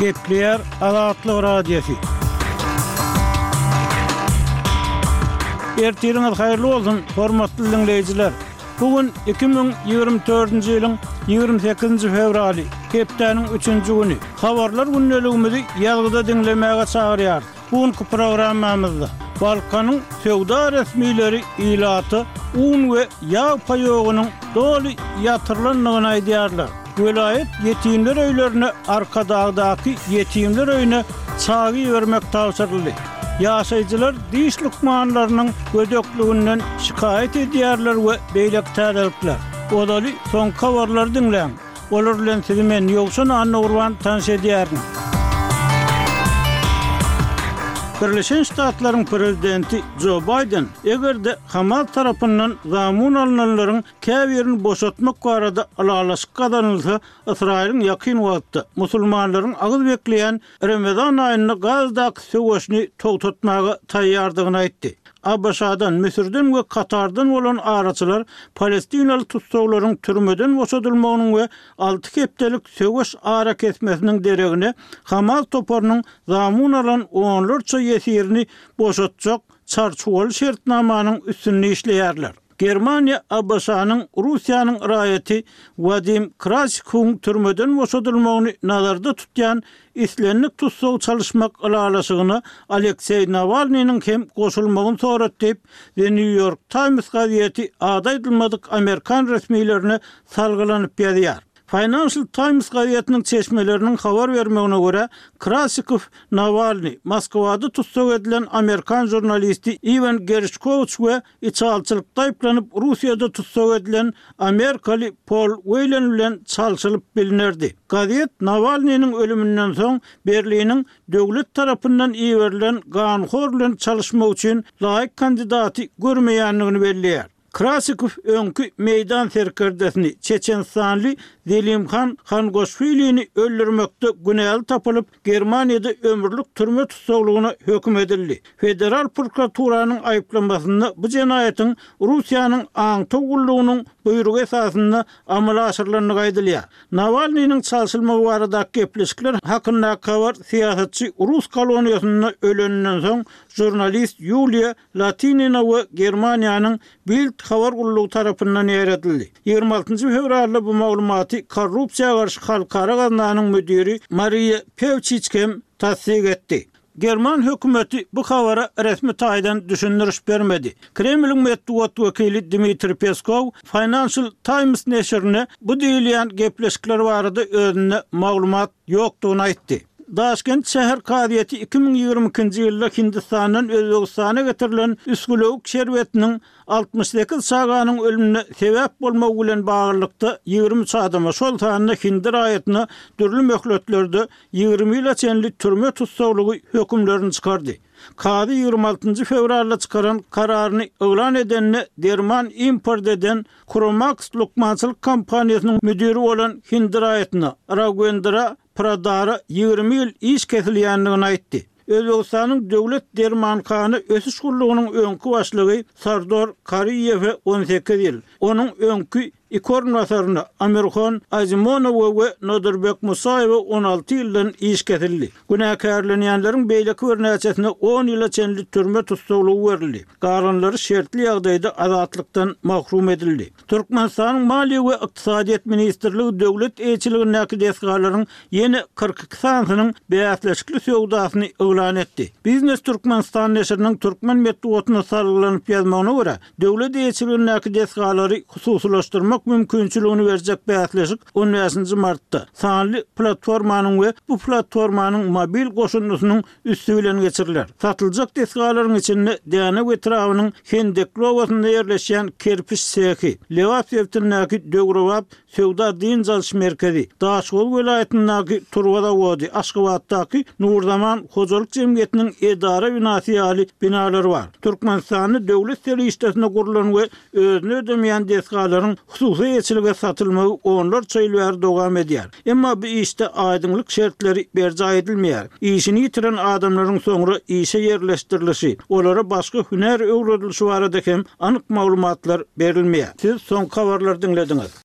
Gepleýär Azatlyk Radiosy. Ertiriňiz haýyrly bolsun, hormatly diňleýjiler! Bu gün iki müň ýigrimi dördünji ýylyň ýigrimi sekizinji fewraly, hepdäniň üçünji güni. Habarlar gündeligimizi ýazgyda diňlemäge çagyrýarys. Bu günki programmamyzda Balkanyň söwda resmileri ilata un we ýag paýogynyň doly ýatyrylandygyny aýdýarlar. Welaýat ýetimler öýlerine Arkadagdaky ýetimler öýüne çagy ibermek tabşyryldy. Ýaşaýjylar diş lukmanlarynyň gödekliginden şikaýat edýärler we beýleki täzelikler. Ozaly soňky habarlary diňläň. Olar bilen sizi men, Ýowşan Anna Gurban tanyş edýärin. Birleşen Ştatlaryň prezidenti Jo Baýden, eger-de Hamas tarapyndan zamun alynanlaryň käbirini boşatmak barada ylalaşyk gazanylsa, Ysraýylyň ýakyn wagtda, musulmanlaryň agyz bekleýän Remezan aýynda Gazadaky söweşini togtatmaga taýýardygyny aýtdy. ABŞ-dan, Müsürden we Katardan bolan araçylar palestinaly tussaglaryň türmeden boşadylmagynyň we alty hepdelik söweş arakesmesiniň deregine Hamas toparynyň zamun alan onlarça ýesirini boşatjak çarçuwaly şertnamanyň üstünde işleýärler. Germaniýa ABŞ-nyň Russiýanyň raýaty Wadim Kraçikuň türmeden boşadylmagyny nazarda tutýan islendik tussag çalyşmak ylalaşygyna Alekseý Nawalnynyň hem goşulmagyny sorat diýip, The New York Times gazeti ady aýdylmadyk amerikan resmilerine salgylanyp ýazýar. Financial Times gazetiniň çeşmeleriniň habar bermegine görä, Kraçikow Nawalny, Moskwada tussag edilen amerikan žurnalisti Iwan Gerşkowiç we Içalyçylykda aýyplanyp Russiýada tussag edilen amerikaly Pol Weýlen bilen çalşylyp bilnerdi. Gazet Nawalnynyň ölüminden soň Berliniň döwlet tarapyndan iberilen ganhor bilen çalyşmak üçin laýyk kandidaty görmeýändigini belleýär. Krasikow öňki Meýdan serkerdesini, çeçenistanly Zelimhan Hangoşwilini öldürmekde günäli tapylyp, Germaniýada ömürlik türme tussaglygyna höküm edildi. Federal prokuraturanyň aýyplamasynda bu jenaýatyň Russiýanyň aňtaw gullugynyň buýrugy esasynda amala aşyrylandygy aýdylýar. Nawalnynyň çalşylmagy baradaky gepleşikler hakyndaky habar syýasatçy rus koloniýasynda öleninden soň žurnalist Ýuliýa Latinina we Germaniýanyň Bild habar gullugy tarapyndan ýaýradyldy. Ýigrimi altynjy fewralda bu maglumaty Korrupsiýa garşy halkara gaznanyň müdiri Mariýa Pewçiç hem tassyk etdi. German hökümeti bu habara resmi taýdan düşündiriş bermedi. Kremliň metbugat wekili Dmitriý Peskow Financial Times neşirine bu diýilýän gepleşikler barada özünde maglumat ýokdugyny aýtdy. Daşkent şäher kazyýeti iki müň ýigrimi ikinji ýylda Hindistandan Özbegistana getirilen üsgülewük şerbetiniň altmyş sekiz çaganyň ölümine sebäp bolmagy bilen baglylykda ýigrimi üç adama, şol sanda hindi raýatyna dürli möhletlerde ýigrimi ýyla çenli türme tussaglygy hökümlerini çykardy. Kazy ýigrimi altynjy fewralda çykaran kararyny yglan edende, derman import eden Kromax lukmançylyk kompaniýasynyň müdiri bolan hindi raýatyna, Ragwendra Pradara ýigrimi ýyl iş kesilýändigini aýtdy. Özbegistanyň Döwlet dermanhana ösüş gullugynyň öňki başlygy Sardor Kariýewe on sekiz ýyl, onuň öňki Iki orunbasaryna, Amirhan Aýzimonowa we Nodirbek Musaýewe on alty ýyldan iş kesildi. Günäkärlenýänleriň beýleki birnäçesine on ýyla çenli türme tussaglygy berildi, galanlary şertli ýagdaýda azatlykdan mahrum edildi. Türkmenistanyň Maliýe we ykdysadyýet ministrligi döwlet eýeçiligindäki desgalaryň ýene kyrk iki sanysynyň bäsleşikli söwdasyny yglan etdi. Biznes Türkmenistan neşiriniň türkmen metbugatyna salgylanyp ýazmagyna görä, Döwlet eýeçiligindäki desgalary hususylaşdyrmak mümkinçiligini berjek bäsleşik on bäşinji martda sanly platformanyň we bu platformanyň mobil goşundysynyň üsti bilen geçiriler. Satyljak desgalaryň içinde Dänew etrabynyň Hendekli obasynda ýerleşýän kerpiç sehi, lebap sebitindäki döwrebap Söwda-dynç alyş merkezi, Daşoguz welaýatyndaky Turba zawody, Aşgabatdaky Nurzaman hojalyk jemgyýetiniň edara binasy ýaly binalar bar. Türkmenistanda döwlet serişdesine gurlan we özüni ödemeýän desgalaryň hususy eýeçilige satylmagy onlarça ýyl bäri dowam edýär. Emma bu işde aýdyňlyk şertleri berjaý edilmeýär. Işini ýitiren adamlaryň soňra işe ýerleşdirilişi, olara başga hünär öwredilişi barada hem anyk maglumatlar berilmeýär. Siz soňky habarlary diňlediňiz.